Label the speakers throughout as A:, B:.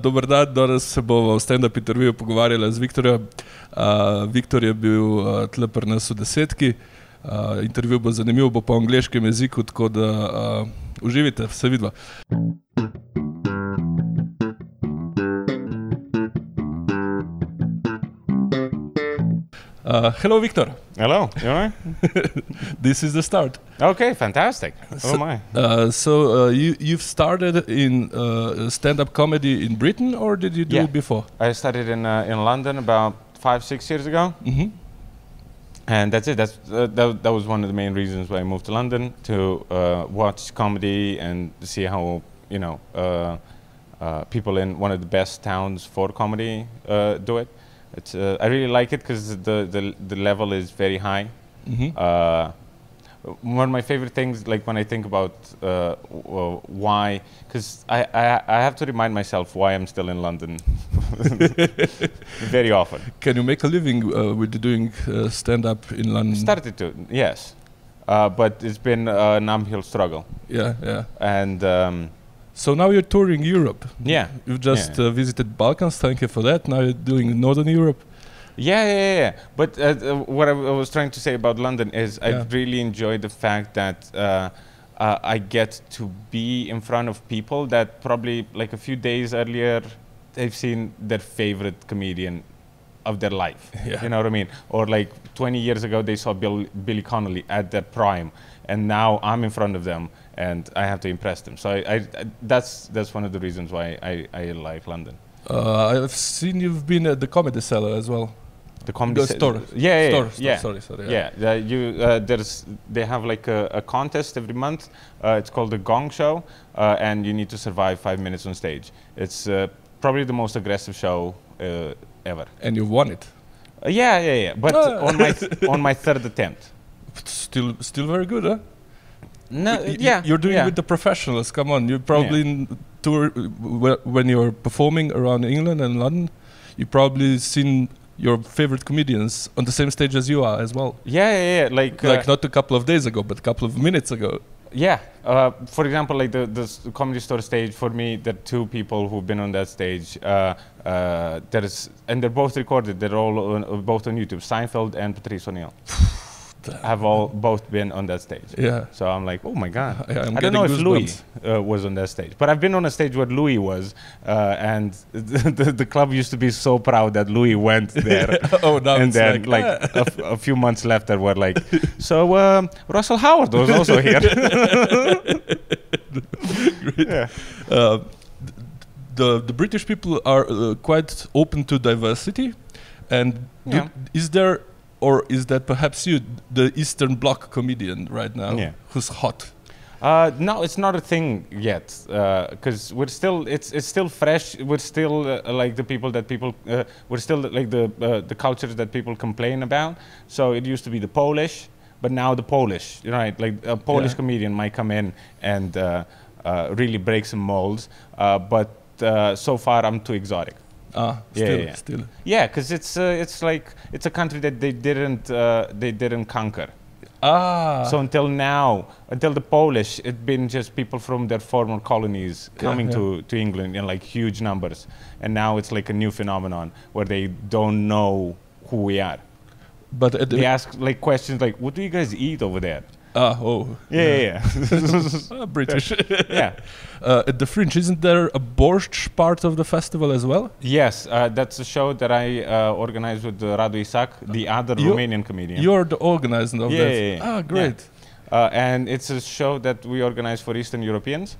A: Dober dan, danes se bomo v stand-up intervjuju pogovarjali z Viktorjem. Uh, Viktor je bil uh, tle pri nas v desetki. Uh, intervju bo zanimiv, bo po angliškem jeziku, tako da uh, uživite, vse vidva. Uh, hello, Victor.
B: Hello, you all right?
A: This is the start.
B: Okay, fantastic.
A: So-
B: oh my.
A: Uh, so uh, you you've started in uh, stand-up comedy in Britain, or did you do
B: Yeah.
A: it before?
B: I started in uh, in London about five six years ago,
A: hmm
B: and that's it. That's uh, that, that was one of the main reasons why I moved to London to uh, watch comedy and see how you know uh, uh, people in one of the best towns for comedy uh, do it. It's uh, I really like it because the, the the level is very high.
A: hmm
B: Uh, one of my favorite things, like when I think about uh, w- why, because I, I I have to remind myself why I'm still in London very often.
A: Can you make a living uh, with doing uh, stand-up in London?
B: Started to, yes, uh, but it's been uh, an uphill struggle,
A: Yeah, yeah.
B: and um,
A: So now you're touring Europe.
B: yeah,
A: You've just
B: Yeah.
A: uh, visited Balkans. Thank you for that. Now you're doing Northern Europe.
B: Yeah, yeah, yeah. But uh, uh, what I was trying to say about London is
A: Yeah.
B: I really enjoy the fact that uh, uh, I get to be in front of people that probably like a few days earlier they've seen their favorite comedian of their life.
A: Yeah.
B: You know what I mean? Or like 20 years ago they saw Bill, Billy Connolly at their prime, and now I'm in front of them and I have to impress them. So I, I, that's that's one of the reasons why I, I like London.
A: Uh, I've seen you've been at the Comedy Cellar as well.
B: The comedy
A: The store.
B: Yeah, yeah,
A: store,
B: yeah.
A: store,
B: yeah.
A: Sorry, sorry.
B: Yeah, the, you uh, there's they have like a, a contest every month. Uh, it's called the Gong Show, uh, and you need to survive five minutes on stage. It's uh, probably the most aggressive show uh, ever.
A: And you won it.
B: Uh, yeah, yeah, yeah. But
A: Ah.
B: on my on my third attempt.
A: Still, still very good, huh?
B: No,
A: Y-
B: yeah,
A: You're doing
B: yeah.
A: it with the professionals. Come on, you probably n- tour uh, when you're performing around England and London. You probably seen your favorite comedians on the same stage as you are as well.
B: yeah, yeah, yeah. Like, uh,
A: like not a couple of days ago, but a couple of minutes ago.
B: Yeah. Uh, for example, like the, the comedy store stage, for me, there are two people who've been on that stage. Uh, uh, there's, and they're both recorded. They're all on, uh, both on YouTube. Seinfeld and Patrice O'Neal have all both been on that stage.
A: Yeah,
B: So I'm like, oh my god.
A: I, I'm
B: I don't know if Louis uh, was on that stage, but I've been on a stage where Louis was, uh, and the, the club used to be so proud that Louis went there.
A: oh, now
B: and
A: it's
B: then,
A: like,
B: like, a, f- a few months later, we're like, so um, Russell Howard was also here. yeah.
A: uh, the the British people are uh, quite open to diversity, and do- is there or is that perhaps you, the Eastern Bloc comedian right now,
B: Yeah.
A: who's hot?
B: Uh, no, it's not a thing yet, because we're still it's it's still fresh. We're still uh, like the people that people uh, we're still like the uh, the cultures that people complain about. So it used to be the Polish, but now the Polish, right? Like a Polish
A: Yeah.
B: comedian might come in and uh, uh, really break some molds, uh, but uh, so far I'm too exotic.
A: Ah,
B: Yeah,
A: still,
B: yeah, yeah.
A: still.
B: Yeah, because it's uh, it's like it's a country that they didn't uh, they didn't conquer.
A: Ah,
B: So until now, until the Polish, it's been just people from their former colonies coming
A: yeah.
B: to, to England in like huge numbers. And now it's like a new phenomenon where they don't know who we are.
A: but
B: They ask like questions like, "What do you guys eat over there?"
A: Ah, oh,
B: Yeah, yeah,
A: Ah, British.
B: yeah. yeah.
A: uh, at the Fringe, isn't there a borscht part of the festival as well?
B: Yes, uh, that's a show that I uh, organized with uh, Radu Isac, the other
A: You-
B: Romanian comedian.
A: You're the organizer of
B: Yeah,
A: that.
B: yeah, yeah.
A: Ah, great.
B: Uh, and it's a show that we organize for Eastern Europeans.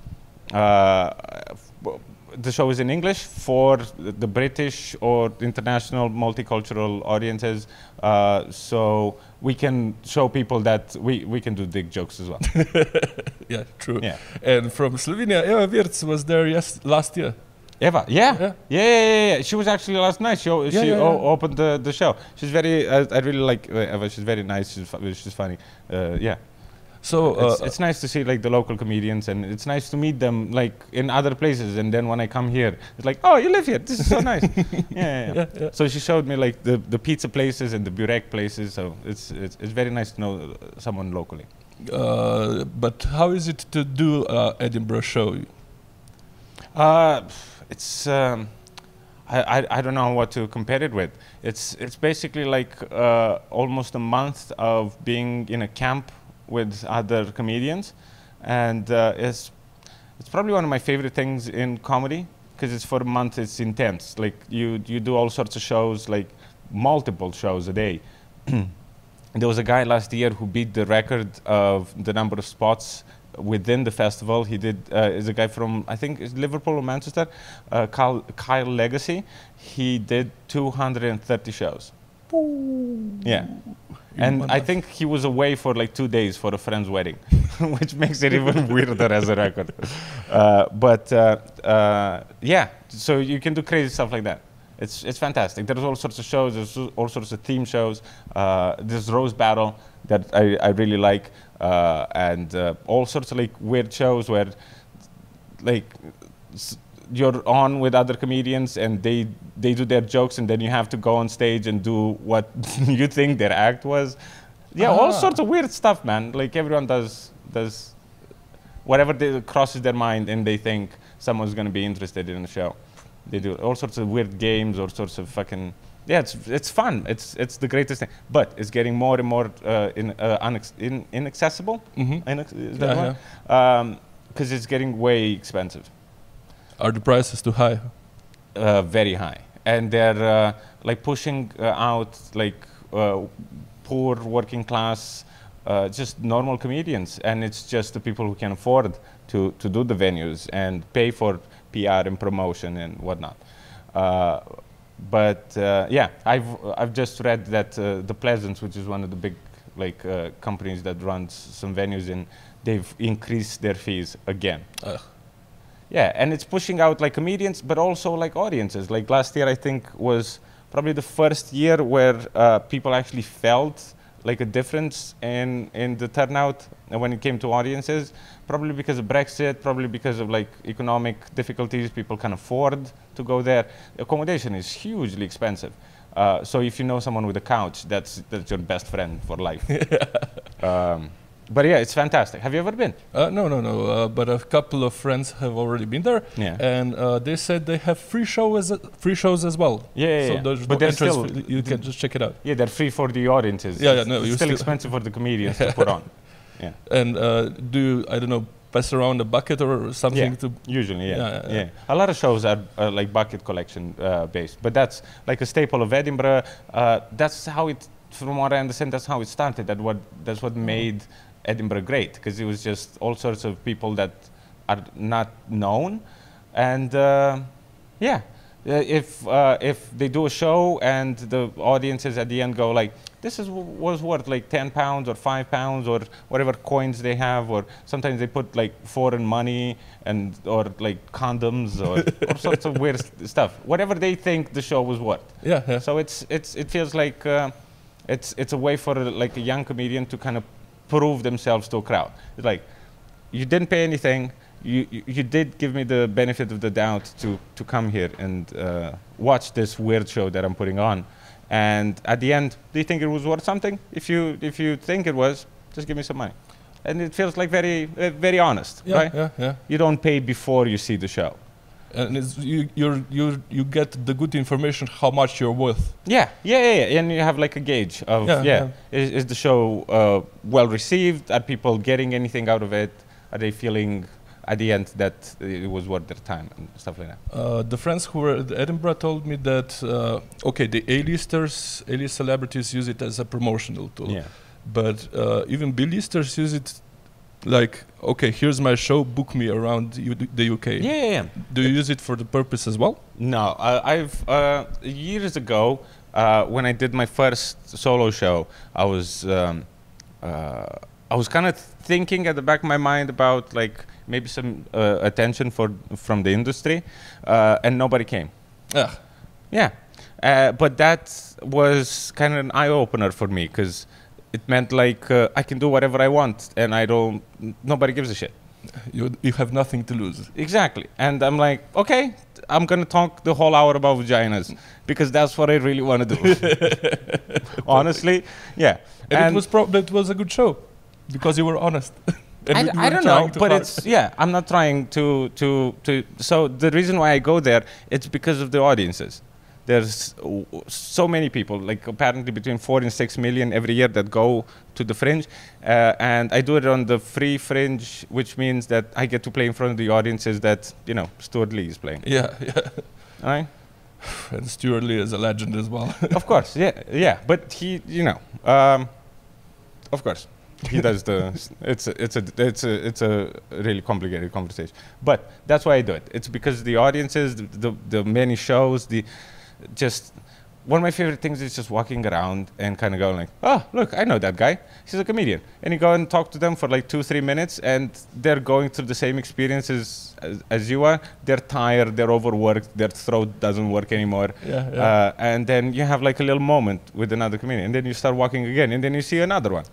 B: The show is in English for the British or international multicultural audiences, uh, so we can show people that we, we can do dick jokes as well.
A: Yeah, true.
B: yeah.
A: And from Slovenia, Eva Wirtz was there yes last year.
B: Eva, yeah.
A: Yeah.
B: Yeah, yeah, yeah, yeah. She was actually last night. She,
A: Yeah,
B: she opened the, the show. She's very, I, I really like Eva. She's very nice. She's, she's funny. Uh, yeah.
A: So uh,
B: it's, it's nice to see like the local comedians and it's nice to meet them like in other places and then when I come here it's like oh you live here this is so nice yeah, yeah, yeah.
A: yeah, yeah.
B: so she showed me like the, the pizza places and the burek places so it's, it's it's very nice to know uh, someone locally
A: Uh, but how is it to do uh, Edinburgh show?
B: uh, it's um, I, I, I don't know what to compare it with. It's it's basically like uh, almost a month of being in a camp with other comedians, and uh, it's it's probably one of my favorite things in comedy because it's for a month. It's intense. Like you you do all sorts of shows, like multiple shows a day. there was a guy last year who beat the record of the number of spots within the festival. He did uh, is a guy from I think Liverpool or Manchester, uh, Kyle, Kyle Legacy. He did 230 shows. Yeah. And I think he was away for like two days for a friend's wedding, which makes it even weirder as a record. Uh, but uh, uh, yeah, so you can do crazy stuff like that. It's, it's fantastic. There's all sorts of shows, there's all sorts of theme shows. Uh, there's Roast Battle that I, I really like, uh, and uh, all sorts of like weird shows where like you're on with other comedians and they they do their jokes and then you have to go on stage and do what you think their act was. Yeah, all
A: Ah.
B: sorts of weird stuff, man. Like everyone does does whatever they, crosses their mind and they think someone's going to be interested in the show. They do all sorts of weird games, all sorts of fucking yeah. It's it's fun. It's it's the greatest thing, but it's getting more and more uh, in, uh, unex- in inaccessible.
A: hmm
B: Inex- is
A: Yeah.
B: Because it's getting way expensive,
A: Are the prices too high?
B: uh, very high, and they're uh, like pushing uh, out like uh, poor working class. Uh, just normal comedians, and it's just the people who can afford to, to do the venues and pay for PR and promotion and whatnot. Uh, but uh, yeah, I've I've just read that uh, the Pleasance, which is one of the big like uh, companies that runs some venues, in they've increased their fees again.
A: Ugh.
B: Yeah, and it's pushing out like comedians, but also like audiences. Like last year, I think was probably the first year where uh, people actually felt like a difference in in the turnout when it came to audiences. Probably because of Brexit, probably because of like economic difficulties, people can afford to go there. Accommodation is hugely expensive. Uh, so if you know someone with a couch, that's that's your best friend for life. um, but yeah, it's fantastic. Have you ever been?
A: Uh, no, no, no. Uh, but a couple of friends have already been there,
B: Yeah.
A: and uh, they said they have free shows, free shows as well.
B: Yeah, yeah,
A: so
B: yeah.
A: there's
B: But
A: no
B: they're still-
A: You can just check it out.
B: Yeah, they're free for the audiences.
A: Yeah, yeah, no,
B: it's still
A: still-
B: expensive for the comedians to put on. Yeah.
A: And uh, do you, I don't know, pass around a bucket or something
B: Yeah.
A: to?
B: Usually, yeah.
A: Yeah,
B: Yeah,
A: yeah.
B: A lot of shows are uh, like bucket collection uh, based, but that's like a staple of Edinburgh. Uh, that's how it, from what I understand, that's how it started. That what that's what made Edinburgh great because it was just all sorts of people that are not known, and uh, yeah. Uh, if uh, if they do a show and the audiences at the end go like this is w- was worth like 10 pounds or 5 pounds or whatever coins they have or sometimes they put like foreign money and or like condoms or all sorts of weird st- stuff whatever they think the show was worth
A: Yeah, yeah.
B: so it's it's it feels like uh, it's it's a way for like a young comedian to kind of prove themselves to a crowd it's like you didn't pay anything you, you, you did give me the benefit of the doubt to, to come here and uh, watch this weird show that I'm putting on. And at the end, do you think it was worth something? If you, if you think it was, just give me some money. And it feels like very, uh, very honest,
A: Yeah,
B: right?
A: yeah, yeah.
B: You don't pay before you see the show.
A: And it's, you, you're, you, you get the good information how much you're worth.
B: Yeah, yeah, yeah, yeah. And you have like a gauge of,
A: Yeah,
B: yeah,
A: yeah.
B: Is, is the show uh, well received? Are people getting anything out of it? Are they feeling at the end that it was worth their time and stuff like that?
A: Uh, the friends who were at Edinburgh told me that uh, okay, the A-listers, A-list celebrities use it as a promotional tool,
B: Yeah.
A: but uh, even B-listers use it like okay, here's my show, book me around U- the UK.
B: Yeah, yeah, yeah.
A: Do you use it for the purpose as well?
B: No, uh, I've uh, years ago uh, when I did my first solo show, I was um, uh, I was kind of thinking at the back of my mind about like maybe some uh, attention for from the industry, uh, and nobody came.
A: Ah,
B: Yeah, uh, but that was kind of an eye opener for me because it meant like uh, I can do whatever I want, and I don't. Nobody gives a shit.
A: you, you have nothing to lose.
B: Exactly. And I'm like, okay, I'm going to talk the whole hour about vaginas because that's what I really want to do. Honestly, yeah.
A: And, it was pro- it was a good show because you were honest. And
B: I, d- I don't know, but
A: hard.
B: it's yeah. I'm not trying to to to. So the reason why I go there, it's because of the audiences. There's so many people, like apparently between four and six million every year that go to the Fringe, uh, and I do it on the free Fringe, which means that I get to play in front of the audiences that you know Stewart Lee is playing.
A: Yeah, yeah.
B: All right.
A: And Stewart Lee is a legend as well.
B: of course, yeah, yeah. But he, you know, um, of course, he does the. It's a, it's a it's a it's a really complicated conversation. But that's why I do it. It's because the audiences, the the, the many shows, the just one of my favorite things is just walking around and kind of going like, oh, look, I know that guy. He's a comedian. And you go and talk to them for like two, three minutes, and they're going through the same experiences as, as you are. They're tired, they're overworked, their throat doesn't work anymore.
A: Yeah, yeah.
B: Uh, and then you have like a little moment with another comedian, and then you start walking again, and then you see another one.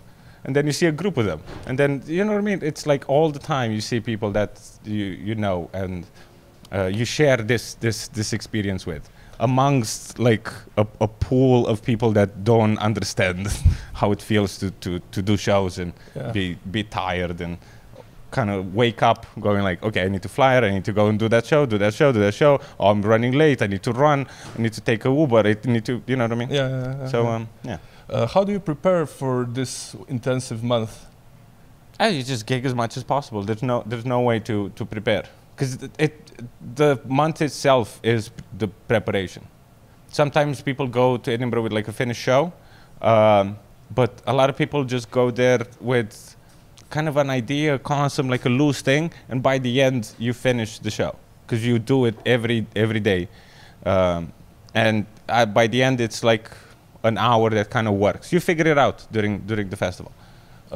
B: And then you see a group of them. And then, you know what I mean? It's like all the time you see people that you, you know and uh, you share this, this, this experience with amongst like a, a pool of people that don't understand how it feels to, to, to do shows and
A: Yeah.
B: be, be tired and kind of wake up going like okay i need to fly i need to go and do that show do that show do that show oh, i'm running late i need to run i need to take a uber i need to you know what i mean
A: yeah, yeah, yeah,
B: so
A: yeah.
B: um yeah
A: Uh, how do you prepare for this intensive month?
B: Ah, you just gig as much as possible. There's no there's no way to to prepare because it, it the month itself is the preparation. Sometimes people go to Edinburgh with like a finished show, um, but a lot of people just go there with kind of an idea, a concept, like a loose thing, and by the end you finish the show because you do it every every day, um, and uh, by the end it's like an hour that kind of works. You figure it out during during the festival.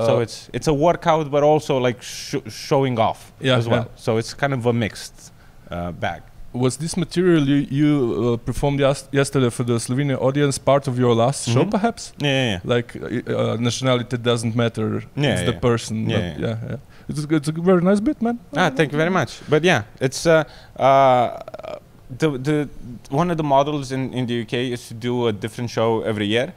B: So
A: Uh,
B: it's it's a workout, but also like sh- showing off
A: Yeah,
B: as well.
A: yeah.
B: So it's kind of a mixed uh, bag.
A: Was this material you, you uh, performed yes- yesterday for the Slovenian audience part of your last show,
B: Mhm.
A: perhaps?
B: Yeah, yeah, yeah.
A: Like uh, uh, nationality doesn't matter;
B: Yeah,
A: it's the
B: yeah.
A: person.
B: Yeah, yeah.
A: yeah. It's, a- it's a very nice bit, man.
B: Ah, thank you very much. But yeah, it's uh, uh, the the one of the models in, in the UK is to do a different show every year.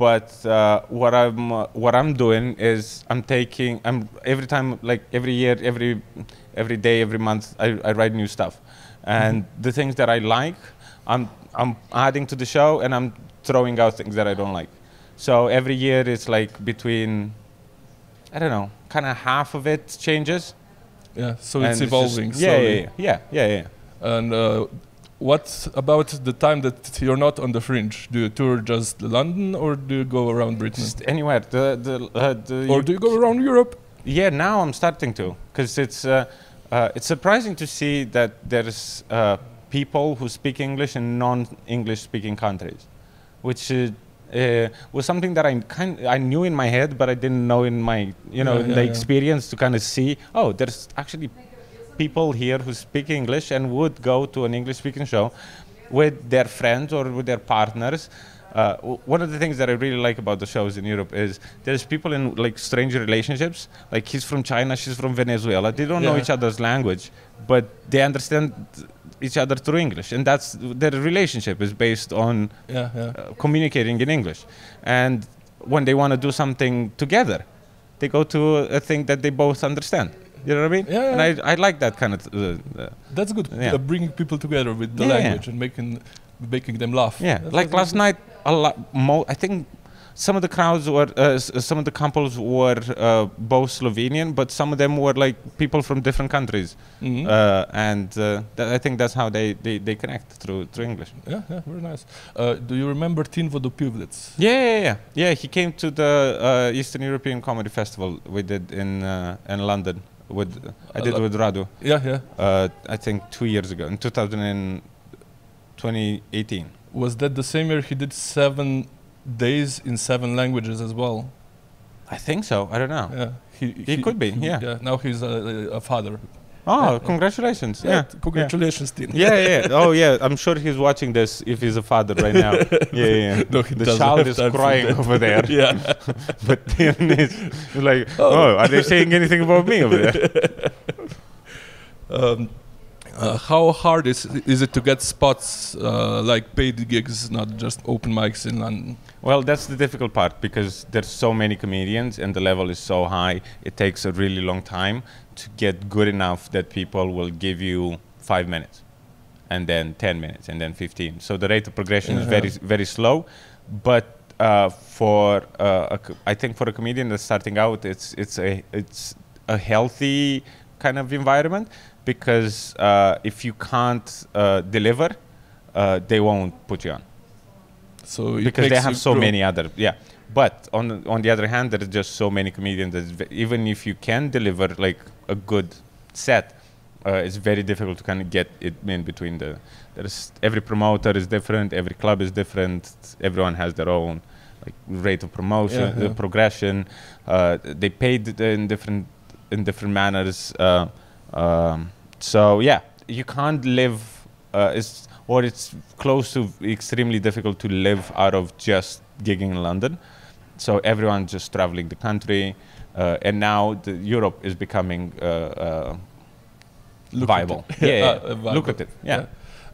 B: But uh, what I'm uh, what I'm doing is I'm taking I'm every time like every year every every day every month I, I write new stuff, and the things that I like I'm I'm adding to the show and I'm throwing out things that I don't like. So every year it's like between I don't know, kind of half of it changes.
A: Yeah, so
B: And
A: it's
B: just-
A: evolving.
B: yeah, yeah, yeah, yeah, yeah, yeah.
A: And uh, what about the time that you're not on the fringe? Do you tour just London, or do you go around Britain,
B: Just anywhere. The the uh, the.
A: or do you go around Europe?
B: Yeah, now I'm starting to, because it's uh, uh, it's surprising to see that there's uh, people who speak English in non-English speaking countries, which uh, was something that I kind I knew in my head, but I didn't know in my you know
A: Yeah, yeah,
B: the
A: yeah.
B: experience to kind of see. Oh, there's actually people here who speak English and would go to an English-speaking show with their friends or with their partners. Uh, one of the things that I really like about the shows in Europe is there's people in like strange relationships. Like he's from China, she's from Venezuela. They don't know each other's language, but they understand each other through English, and that's their relationship is based on
A: Yeah, yeah.
B: uh, communicating in English. And when they want to do something together, they go to a thing that they both understand. You know what I mean?
A: Yeah,
B: And. I, I like that kind of. Uh, uh,
A: That's good.
B: Yeah.
A: Uh, bringing people together with the
B: Yeah, yeah.
A: language and making making them laugh.
B: yeah,
A: That's-
B: like last night, a lot. Mo- I think some of the crowds were, uh, s- some of the couples were uh, both Slovenian, but some of them were like people from different countries,
A: Mhm.
B: uh, and uh, that, I think that's how they, they, they connect through through English.
A: yeah, yeah, very nice. Uh, do you remember Tin Vodopivec?
B: Yeah, yeah, yeah. Yeah, he came to the uh, Eastern European Comedy Festival we did in uh, in London. With I did
A: Uh,
B: with Radu.
A: Yeah, yeah.
B: Uh, I think two years ago in 2018.
A: Was that the same year he did seven days in seven languages as well?
B: I think so. I don't know.
A: Yeah, he,
B: He could be, yeah.
A: Yeah, now he's a, a father.
B: Oh,
A: Yeah.
B: congratulations! Yeah.
A: congratulations, Tin.
B: Yeah, yeah. Oh, yeah. I'm sure he's watching this if he's a father right now. Yeah, yeah.
A: No, he
B: The child is crying over there,
A: yeah.
B: but Tin is like,
A: Oh.
B: oh, are they saying anything about me over there?
A: Um, Uh, how hard is is it to get spots uh, like paid gigs, not just open mics in London?
B: Well, that's the difficult part because there's so many comedians and the level is so high. It takes a really long time to get good enough that people will give you five minutes, and then ten minutes, and then fifteen. So the rate of progression is very very slow, but uh, for uh, a I think for a comedian that's starting out, it's it's a it's a healthy kind of environment because uh, if you can't uh, deliver, uh, they won't put you on
A: So
B: because they have so
A: grow.
B: many other yeah but on the, on the other hand there's just so many comedians that even if you can deliver like a good set uh, it's very difficult to kind of get it in between the there's every promoter is different every club is different everyone has their own like rate of promotion
A: Yeah,
B: uh,
A: yeah.
B: progression uh, they paid in different in different manners uh, um, so yeah you can't live uh, it's or it's close to extremely difficult to live out of just gigging in London. So everyone's just traveling the country, uh, and now the Europe is becoming uh, uh, viable. Yeah, yeah,
A: Uh,
B: yeah.
A: viable.
B: lucrative. Yeah.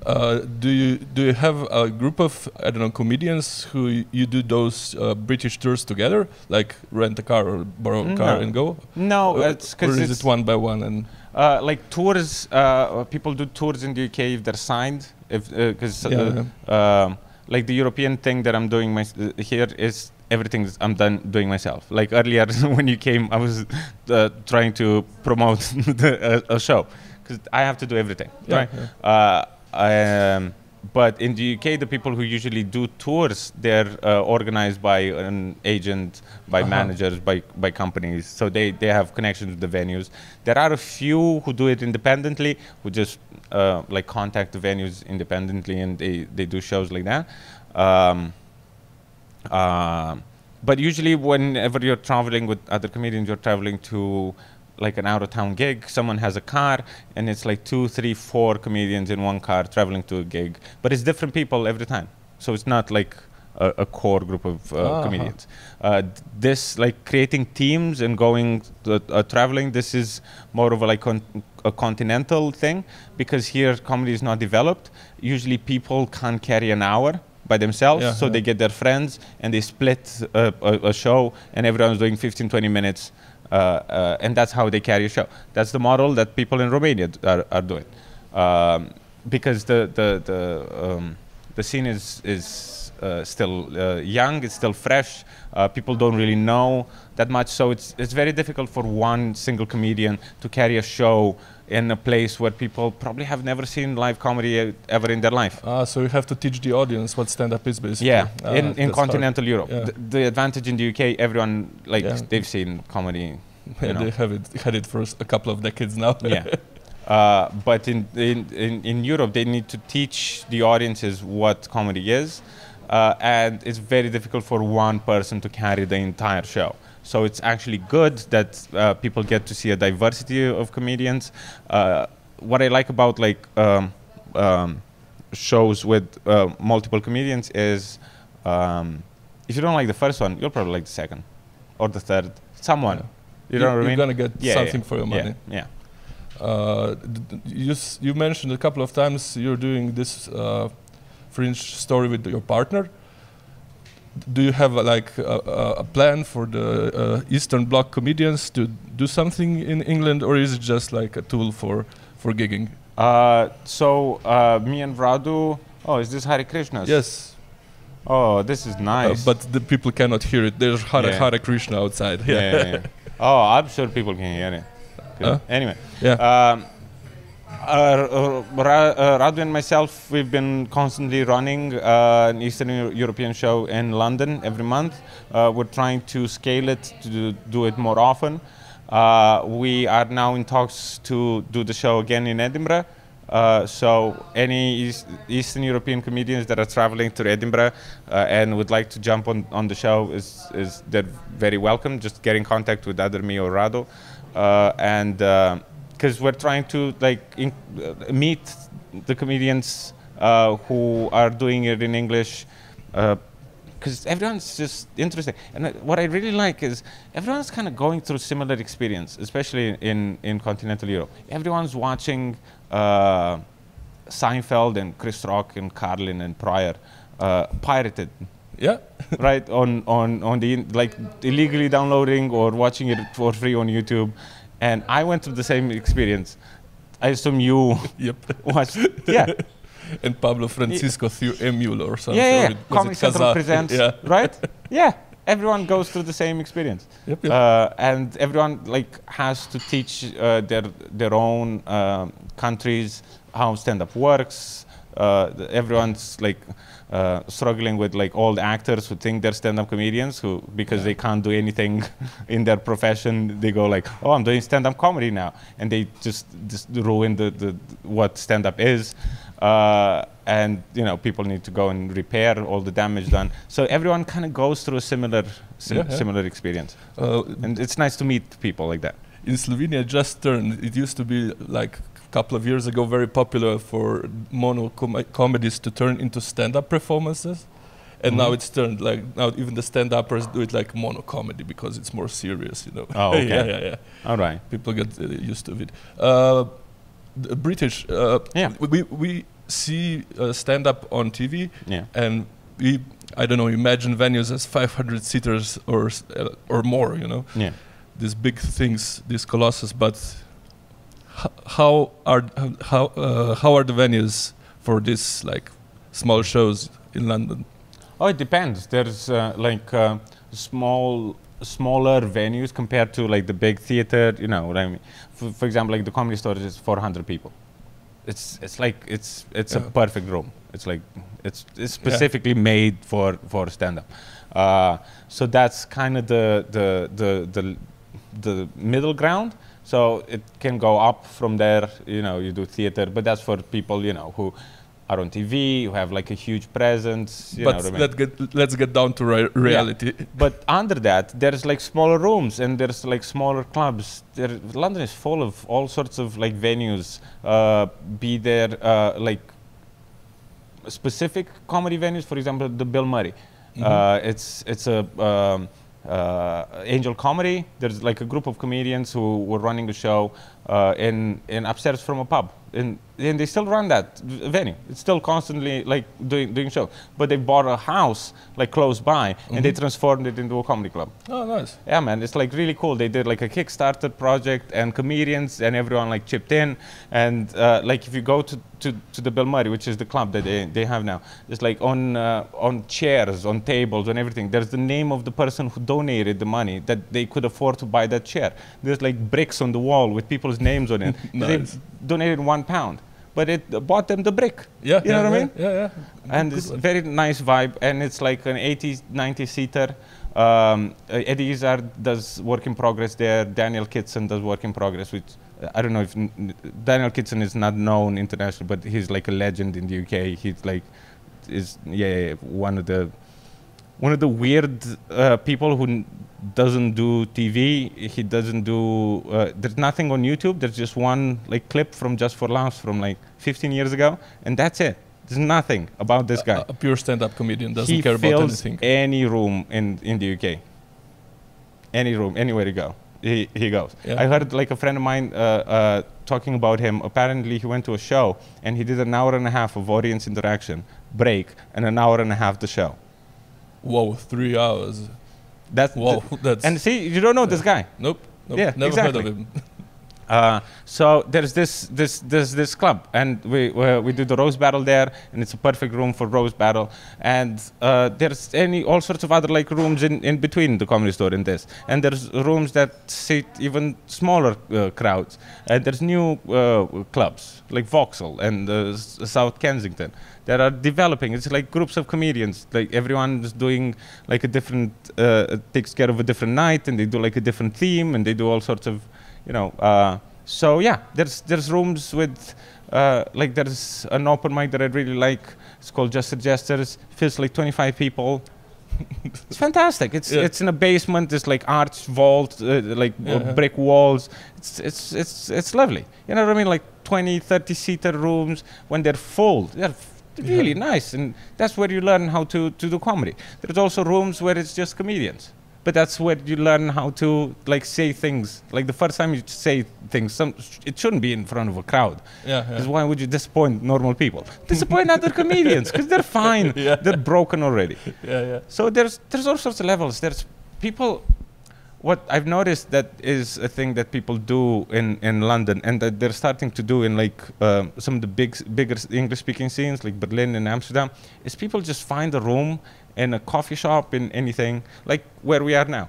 A: Uh, do you do you have a group of I don't know comedians who y- you do those uh, British tours together, like rent a car or borrow a car
B: No.
A: and go?
B: No, it's
A: or
B: because
A: is
B: it's
A: it one by one and
B: uh, like tours. Uh, people do tours in the UK if they're signed. If because
A: Yeah,
B: um, like the European thing that I'm doing my, uh, here is everything I'm done doing myself. Like earlier when you came, I was uh, trying to promote the, a, a show because I have to do everything.
A: Yeah,
B: right? Uh, um, but in the UK, the people who usually do tours, they're uh, organized by an agent, by
A: Uh-huh.
B: managers, by, by companies. So they, they have connections with the venues. There are a few who do it independently, who just uh, like contact the venues independently and they, they do shows like that. Um, um, but usually, whenever you're traveling with other comedians, you're traveling to like an out of town gig. Someone has a car, and it's like two, three, four comedians in one car traveling to a gig. But it's different people every time. So it's not like a, a core group of uh,
A: Uh-huh.
B: comedians. Uh, this, like creating teams and going to, uh, traveling, this is more of a like con- a continental thing because here comedy is not developed. Usually, people can't carry an hour by themselves,
A: Yeah,
B: so
A: yeah.
B: they get their friends and they split uh, a, a show, and everyone's doing 15, 20 minutes, uh, uh, and that's how they carry a show. That's the model that people in Romania are, are doing, um, because the the the um, the scene is is uh, still uh, young, it's still fresh. Uh, people don't really know that much, so it's it's very difficult for one single comedian to carry a show in a place where people probably have never seen live comedy ever in their life.
A: Ah, so you have to teach the audience what stand-up is, basically.
B: Yeah,
A: Ah,
B: in, in
A: that's hard.
B: continental Europe.
A: Yeah.
B: The, the advantage in the UK, everyone like
A: Yeah.
B: they've seen comedy.
A: Yeah, they have it had it for a couple of decades now.
B: yeah. Uh, but in, in, in, in Europe, they need to teach the audiences what comedy is. Uh, and it's very difficult for one person to carry the entire show. So it's actually good that uh, people get to see a diversity of comedians. Uh, what I like about like um, um, shows with uh, multiple comedians is um, if you don't like the first one, you'll probably like the second or the third. Someone.
A: Yeah.
B: You know what I mean.
A: You're gonna get
B: Yeah,
A: something
B: yeah,
A: for your money.
B: Yeah. yeah.
A: Uh, you, s- you mentioned a couple of times you're doing this uh, fringe story with your partner. Do you have like a, a, plan for the uh, Eastern Bloc comedians to do something in England, or is it just like a tool for for gigging?
B: Uh, so uh, me and Radu. Oh, is this Hare Krishna?
A: Yes,
B: Oh, this is
A: uh,
B: nice.
A: but the people cannot hear it. There's Hare,
B: Yeah.
A: Hare Krishna outside.
B: yeah, yeah, yeah. Oh, I'm sure people can hear it. Anyway,
A: yeah.
B: um, uh, uh, Radu and myself, we've been constantly running uh, an Eastern Eu- European show in London every month. Uh, we're trying to scale it to do, it more often. We are now in talks to do the show again in Edinburgh. So any East, Eastern European comedians that are traveling to Edinburgh and would like to jump on, on the show is, is they're very welcome. Just get in contact with either me or Radu, and because we're trying to like in, uh, meet the comedians uh, who are doing it in English. because everyone's just interesting. And uh, what I really like is everyone's kind of going through similar experience, especially in, in continental Europe. Everyone's watching uh, Seinfeld and Chris Rock and Carlin and Pryor uh, pirated
A: Yeah.
B: right on on on the like illegally downloading or watching it for free on YouTube, and I went through the same experience. I assume you
A: yep.
B: watched, yeah,
A: And Pablo Francisco through Emule or something.
B: yeah, yeah.
A: it-
B: Comic Central presents,
A: Yeah.
B: right? Yeah, everyone goes through the same experience,
A: Yep, yep.
B: uh, and everyone like has to teach uh, their their own um, countries how stand-up works. Uh, everyone's like uh, struggling with like all the actors who think they're stand-up comedians who because they can't do anything in their profession they go like oh i'm doing stand-up comedy now. And they just just ruin the, the what stand-up is. Uh, and you know people need to go and repair all the damage done. So everyone kind of goes through a similar sim-
A: Yeah, yeah.
B: similar experience.
A: Uh,
B: and it's nice to meet people like that.
A: In Slovenia just turned. It used to be like couple of years ago very popular for mono com- comedies to turn into stand-up performances. And now
B: Mhm.
A: it's turned like now even the stand-uppers do it like mono comedy because it's more serious, you know.
B: Oh, okay.
A: yeah, yeah, yeah.
B: all right
A: People get uh, used to it. Uh, the British, uh,
B: Yeah.
A: we we see uh, stand-up on TV,
B: yeah
A: and we I don't know imagine venues as 500 seaters or uh, or more, you know
B: yeah
A: these big things, these colossus. But how are how uh, how are the venues for this like small shows in London?
B: Oh, it depends. There's uh, like uh, small, smaller venues compared to like the big theater. You know what I mean? For, for example, like the comedy store is 400 people. It's it's like it's it's a perfect room. It's like it's it's specifically made for for stand up. Uh, so that's kind of the the the the the middle ground. So it can go up from there. You know, you do theater, but that's for people you know who are on TV, who have like a huge presence. You know
A: but
B: mean?
A: let's get let's get down to re- reality.
B: But under that, there's like smaller rooms and there's like smaller clubs. There, London is full of all sorts of like venues. Uh, be there uh, like specific comedy venues, for example, the Bill Murray.
A: Mhm.
B: Uh, it's it's a um, uh, angel comedy. There's like a group of comedians who were running a show uh, in in upstairs from a pub, and and they still run that venue. It's still constantly like doing doing show. But they bought a house like close by, and they
A: Mhm.
B: transformed it into a comedy club.
A: Oh, nice.
B: Yeah, man, it's like really cool. They did like a Kickstarter project, and comedians and everyone like chipped in. And uh, like if you go to, to, to the Bill Murray, which is the club that they, they have now, it's like on uh, on chairs, on tables, on everything. There's the name of the person who donated the money that they could afford to buy that chair. There's like bricks on the wall with people's names on it.
A: Nice.
B: They donated one pound, but it bought them the brick.
A: Yeah,
B: You know
A: yeah,
B: what I mean?
A: Yeah, yeah.
B: and
A: Good
B: it's
A: one.
B: very nice vibe and it's like an 80 90 seater um, uh, eddie izzard does work in progress there daniel kitson does work in progress which uh, i don't know if daniel kitson is not known internationally but he's like a legend in the uk he's like is yeah one of the one of the weird uh, people who doesn't do TV. He doesn't do. Uh, there's nothing on YouTube. There's just one like clip from Just for Laughs from like 15 years ago, and that's it. There's nothing about this guy.
A: A, a pure stand-up comedian doesn't
B: he
A: care about anything.
B: any room in in the UK. Any room, anywhere you go, he he goes.
A: Yeah.
B: I heard like a friend of mine uh, uh, talking about him. Apparently, he went to a show and he did an hour and a half of audience interaction, break, and an hour and a half the show.
A: Whoa, three hours.
B: That's
A: Whoa, that's
B: and see, you don't know this guy.
A: nope. nope
B: Yeah,
A: never heard of him.
B: Uh, so there's this this this this club, and we we we do the roast battle there, and it's a perfect room for roast battle. And uh, there's any all sorts of other like rooms in, in between the comedy store and this, and there's rooms that seat even smaller uh, crowds. And there's new uh, clubs like Vauxhall and uh, South Kensington that are developing. It's like groups of comedians, like everyone is doing like a different uh, takes care of a different night, and they do like a different theme, and they do all sorts of you know. Uh, so yeah, there's there's rooms with uh, like there's an open mic that I really like. It's called Just Suggesters. Feels like 25 people. it's fantastic. It's
A: Yeah.
B: it's in a basement. There's like arch vault, uh, like uh,
A: Yeah.
B: brick walls. It's it's it's it's lovely. You know what I mean? Like 20, 30 seater rooms when they're full. They're really nice, and that's where you learn how to to do comedy. There's also rooms where it's just comedians. But that's where you learn how to like say things. Like the first time you say things, some it shouldn't be in front of a crowd.
A: Yeah,
B: Because why would you disappoint normal people? Disappoint other comedians because they're fine.
A: Yeah.
B: They're broken already.
A: yeah, yeah.
B: So there's there's all sorts of levels. There's people. What I've noticed that is a thing that people do in, in London, and that they're starting to do in like um, some of the big bigger English-speaking scenes, like Berlin and Amsterdam, is people just find a room in a coffee shop in anything, like where we are now.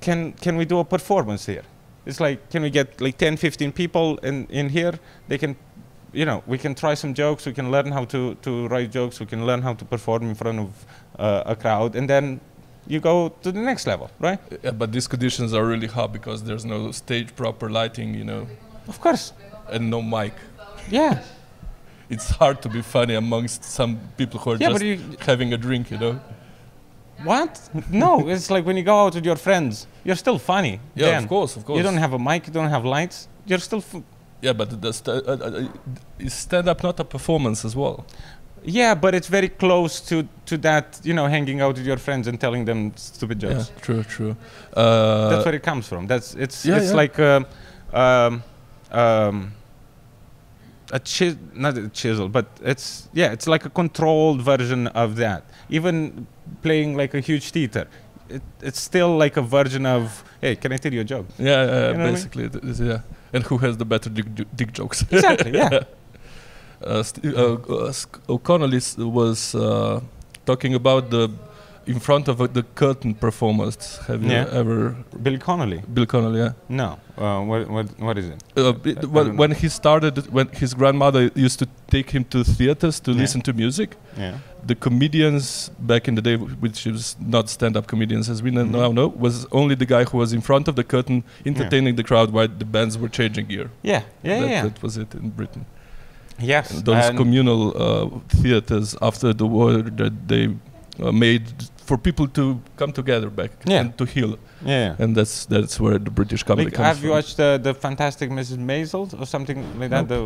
B: Can can we do a performance here? It's like can we get like 10, 15 people in in here? They can you know, we can try some jokes. We can learn how to, to write jokes. We can learn how to perform in front of uh, a crowd, and then you go to the next level, right?
A: Yeah, but these conditions are really hard because there's no stage proper lighting, you know,
B: Of course.
A: and no mic.
B: Yeah.
A: It's hard to be funny amongst some people who are
B: Yeah,
A: just
B: you,
A: having a drink, you know.
B: what? No, it's like when you go out with your friends, you're still funny.
A: Yeah,
B: then.
A: of course, of course.
B: You don't have a mic. You don't have lights. You're still. F-
A: yeah, but the st- uh, uh, uh, is stand-up not a performance as well?
B: Yeah, but it's very close to to that. You know, hanging out with your friends and telling them stupid jokes.
A: Yeah, true, true. Uh,
B: That's where it comes from. That's it's
A: Yeah,
B: it's
A: yeah.
B: like um, um, um, a chis not a chisel, but it's yeah, it's like a controlled version of that. Even playing like a huge theater, it, it's still like a version of hey, can I tell you a joke?
A: yeah, yeah,
B: You know what I mean?
A: basically, is, yeah. And who has the better dick, dick jokes?
B: Exactly. Yeah.
A: uh, st- uh, uh, Sc- O'Connell is, was uh, talking about the in front of uh, the curtain performance. Have you ever
B: Bill Connolly.
A: Bill Connell? Yeah.
B: No. Uh, what what what is it?
A: Uh,
B: don't
A: when,
B: know.
A: he started, when his grandmother used to take him to theaters to
B: Yeah.
A: listen to music,
B: Yeah.
A: the comedians back in the day, which was not stand-up comedians as we kn-
B: Mhm.
A: now know, was only the guy who was in front of the curtain entertaining the crowd while the bands were changing gear.
B: Yeah. Yeah.
A: that,
B: yeah.
A: that was it in Britain.
B: Yes.
A: And those communal uh, theaters after the war that they uh, made for people to come together back
B: Yeah.
A: and to heal,
B: yeah.
A: and that's that's where the British comedy
B: Like,
A: comes
B: have
A: from.
B: you watched the the Fantastic Mrs. Maisel or something like that? The,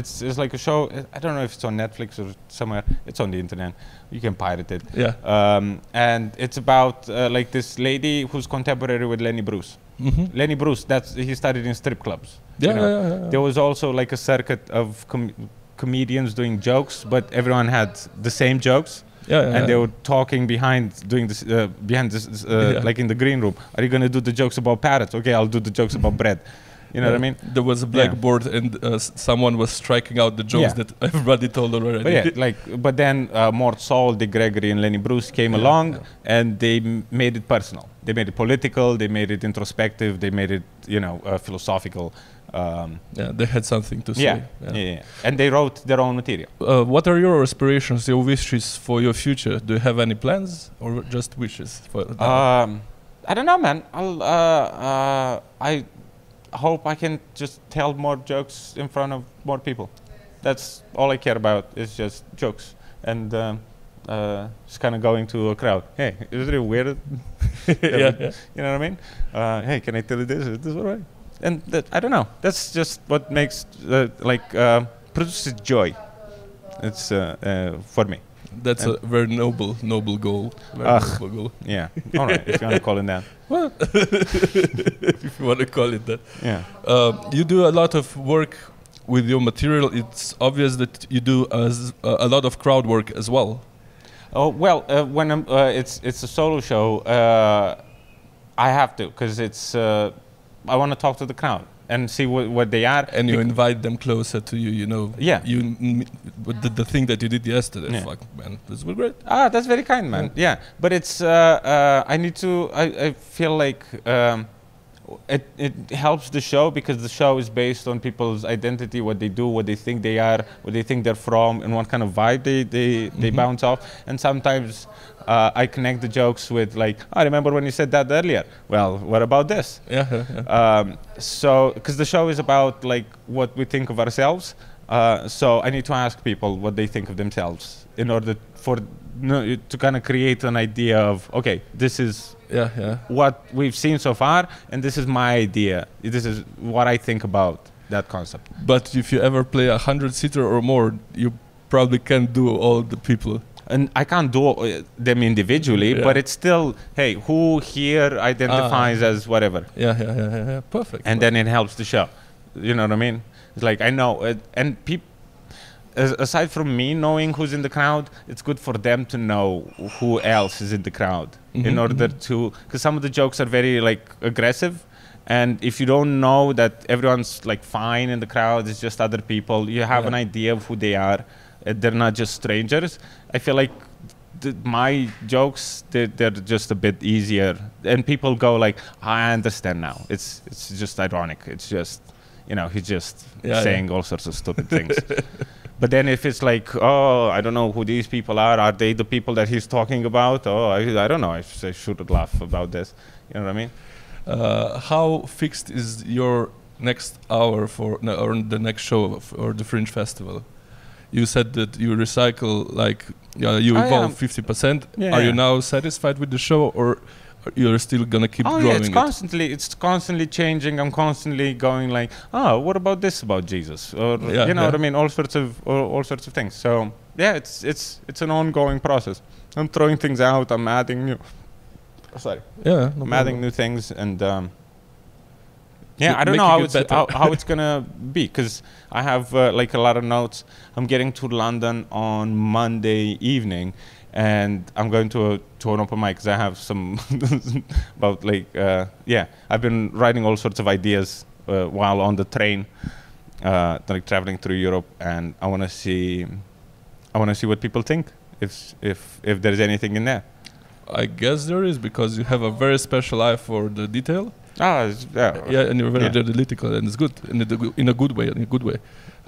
B: it's it's like a show. I don't know if it's on Netflix or somewhere. It's on the internet. You can pirate it.
A: Yeah.
B: Um, and it's about uh, like this lady who's contemporary with Lenny Bruce.
A: hmm
B: Lenny Bruce. That's he started in strip clubs. you
A: Yeah,
B: know.
A: yeah, yeah, yeah.
B: There was also like a circuit of com- comedians doing jokes, but everyone had the same jokes,
A: yeah, yeah,
B: and they were talking behind doing this uh, behind this uh,
A: Yeah.
B: like in the green room. Are you gonna do the jokes about parrots? Okay, I'll do the jokes about bread. You know what I mean?
A: There was a blackboard, and uh, someone was striking out the jokes
B: Yeah.
A: that everybody told already.
B: But yeah, like but then uh, Mort Sahl, Dick Gregory, and Lenny Bruce came
A: Yeah,
B: along,
A: yeah.
B: and they m- made it personal. They made it political. They made it introspective. They made it you know uh, philosophical. Um,
A: Yeah, they had something to say.
B: yeah, yeah, yeah. And they wrote their own material.
A: Uh, what are your aspirations, your wishes for your future? Do you have any plans or just wishes?
B: Um, I don't know, man. I'll, uh, uh, I hope I can just tell more jokes in front of more people. That's all I care about is just jokes and um, uh, just kind of going to a crowd. Hey, is it weird?
A: yeah, yeah.
B: You know what I mean? Uh, hey, can I tell you this? Is this all right? And that, I don't know. That's just what makes uh, like uh, produces joy. It's uh, uh, for me.
A: That's a very noble, noble goal. Very noble goal.
B: Yeah. all right. If you want to call it that.
A: Well, if you want to call it that.
B: Yeah.
A: Um, you do a lot of work with your material. It's obvious that you do as, uh, a lot of crowd work as well.
B: Oh well, uh, when I'm, uh, it's it's a solo show, uh, I have to because it's uh, I want to talk to the crowd and see what, what they are.
A: And you
B: Bec-
A: invite them closer to you, you know.
B: Yeah.
A: You the, the thing that you did yesterday.
B: Yeah.
A: Fuck, man, this was great.
B: ah, that's very kind, man. Yeah, but it's uh, uh, I need to. I, I feel like um, it it helps the show because the show is based on people's identity, what they do, what they think they are, what they think they're from, and what kind of vibe they they, they
A: Mhm.
B: bounce off. And sometimes. Uh, I connect the jokes with like, I remember when you said that earlier. Well, what about this?
A: Yeah, yeah, yeah.
B: um, so because the show is about like what we think of ourselves uh, so i need to ask people what they think of themselves in order for no, to kind of create an idea of okay this is
A: yeah, yeah.
B: what we've seen so far and this is my idea this is what i think about that concept
A: But if you ever play a hundred seater or more, you probably can't do all the people.
B: And I can't do uh, them individually,
A: Yeah.
B: but it's still, hey, who here identifies as whatever,
A: Yeah, yeah, yeah, yeah, yeah. Perfect.
B: and then it helps the show. You know what I mean? It's like I know, uh, and people. Aside from me knowing who's in the crowd, it's good for them to know who else is in the crowd in
A: Mhm,
B: order to, because some of the jokes are very like aggressive, and if you don't know that everyone's like fine in the crowd, it's just other people. You have
A: Yeah.
B: an idea of who they are. They're not just strangers. I feel like th- my jokes they're, they're just a bit easier, and people go like, "I understand now." It's it's just ironic. It's just you know he's just
A: Yeah,
B: saying all sorts of stupid things. But then if it's like, oh, I don't know who these people are. Are they the people that he's talking about? Oh, I, I don't know. I, sh- I should laugh about this. You know what I mean?
A: Uh, how fixed is your next hour for no, or the next show of, or the Fringe Festival? You said that you recycle like yeah, you evolve fifty percent.
B: Yeah,
A: Are you now satisfied with the show, or you're still gonna keep
B: oh
A: growing
B: yeah, it's
A: it?
B: constantly it's constantly changing. I'm constantly going like, oh, what about this about Jesus? Or
A: Yeah,
B: you know
A: yeah.
B: what I mean? All sorts of all, all sorts of things. So yeah, it's it's it's an ongoing process. I'm throwing things out. I'm adding new. Sorry.
A: Yeah, no
B: I'm adding new things and um, yeah, I don't know how it's how, how it's gonna be because I have uh, like a lot of notes. I'm getting to London on Monday evening, and I'm going to a, to an open mic because I have some about like uh, yeah. I've been writing all sorts of ideas uh, while on the train, uh, like traveling through Europe, and I want to see, I want to see what people think if if if there's anything in there.
A: I guess there is because you have a very special eye for the detail.
B: Ah, it's- yeah,
A: yeah, and you're very
B: yeah.
A: analytical, and it's good in a, in a good way. In a good way.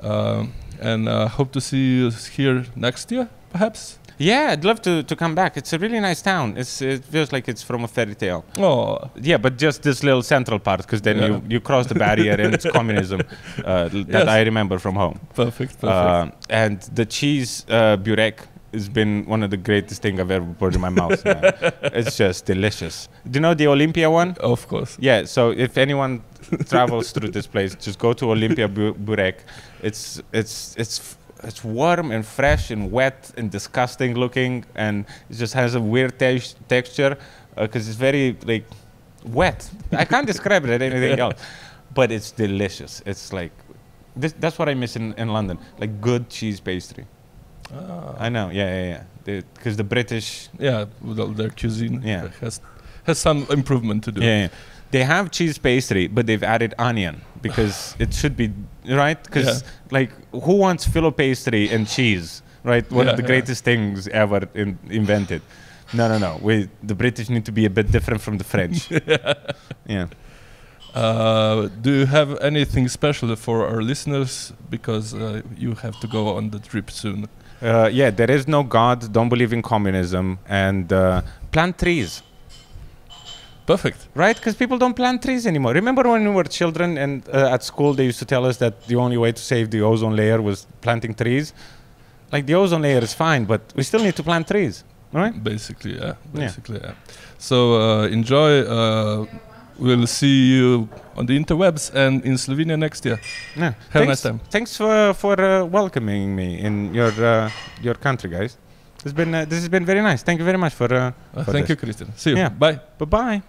A: Um, and uh, hope to see you here next year, perhaps.
B: Yeah, I'd love to, to come back. It's a really nice town. It's it feels like it's from a fairy tale.
A: Oh,
B: Yeah, but just this little central part, because then
A: Yeah.
B: you, you cross the barrier and it's communism uh, that
A: Yes.
B: I remember from home.
A: perfect, perfect.
B: Uh, and the cheese uh, burek has been one of the greatest thing I've ever put in my mouth. man. It's just delicious. Do you know the Olympia one?
A: of course.
B: Yeah, so if anyone travels through this place, just go to Olympia Bu- Burek. It's it's it's it's warm and fresh and wet and disgusting looking, and it just has a weird te- texture uh, because it's very like wet. I can't describe it anything else, but it's delicious. It's like this, that's what I miss in, in London, like good cheese pastry.
A: Ah.
B: I know, yeah, yeah, yeah. Because the British
A: yeah, with all their cuisine
B: Yeah.
A: has has some improvement to do.
B: Yeah, yeah. They have cheese pastry, but they've added onion because it should be right. Because like, who wants filo pastry and cheese? Right, one
A: Yeah,
B: of the
A: yeah.
B: greatest things ever in, invented. No, no, no. We the British need to be a bit different from the French. yeah.
A: Uh, do you have anything special for our listeners? Because uh, you have to go on the trip soon.
B: Uh, yeah, there is no God. Don't believe in communism and uh, plant trees.
A: Perfect.
B: Right? Because people don't plant trees anymore. Remember when we were children and uh, at school they used to tell us that the only way to save the ozone layer was planting trees? Like the ozone layer is fine, but we still need to plant trees, right?
A: Basically, yeah.
B: Yeah.
A: Basically, yeah. So uh, enjoy. We'll see you on the interwebs and in Slovenia next year.
B: Yeah.
A: Have a nice time.
B: Thanks for for uh, welcoming me in your uh, your country, guys. This has been uh, this has been very nice. Thank you very much for. Uh,
A: Uh,
B: For
A: thank
B: this.
A: you, Christian. See you.
B: Yeah.
A: Bye.
B: bye bye.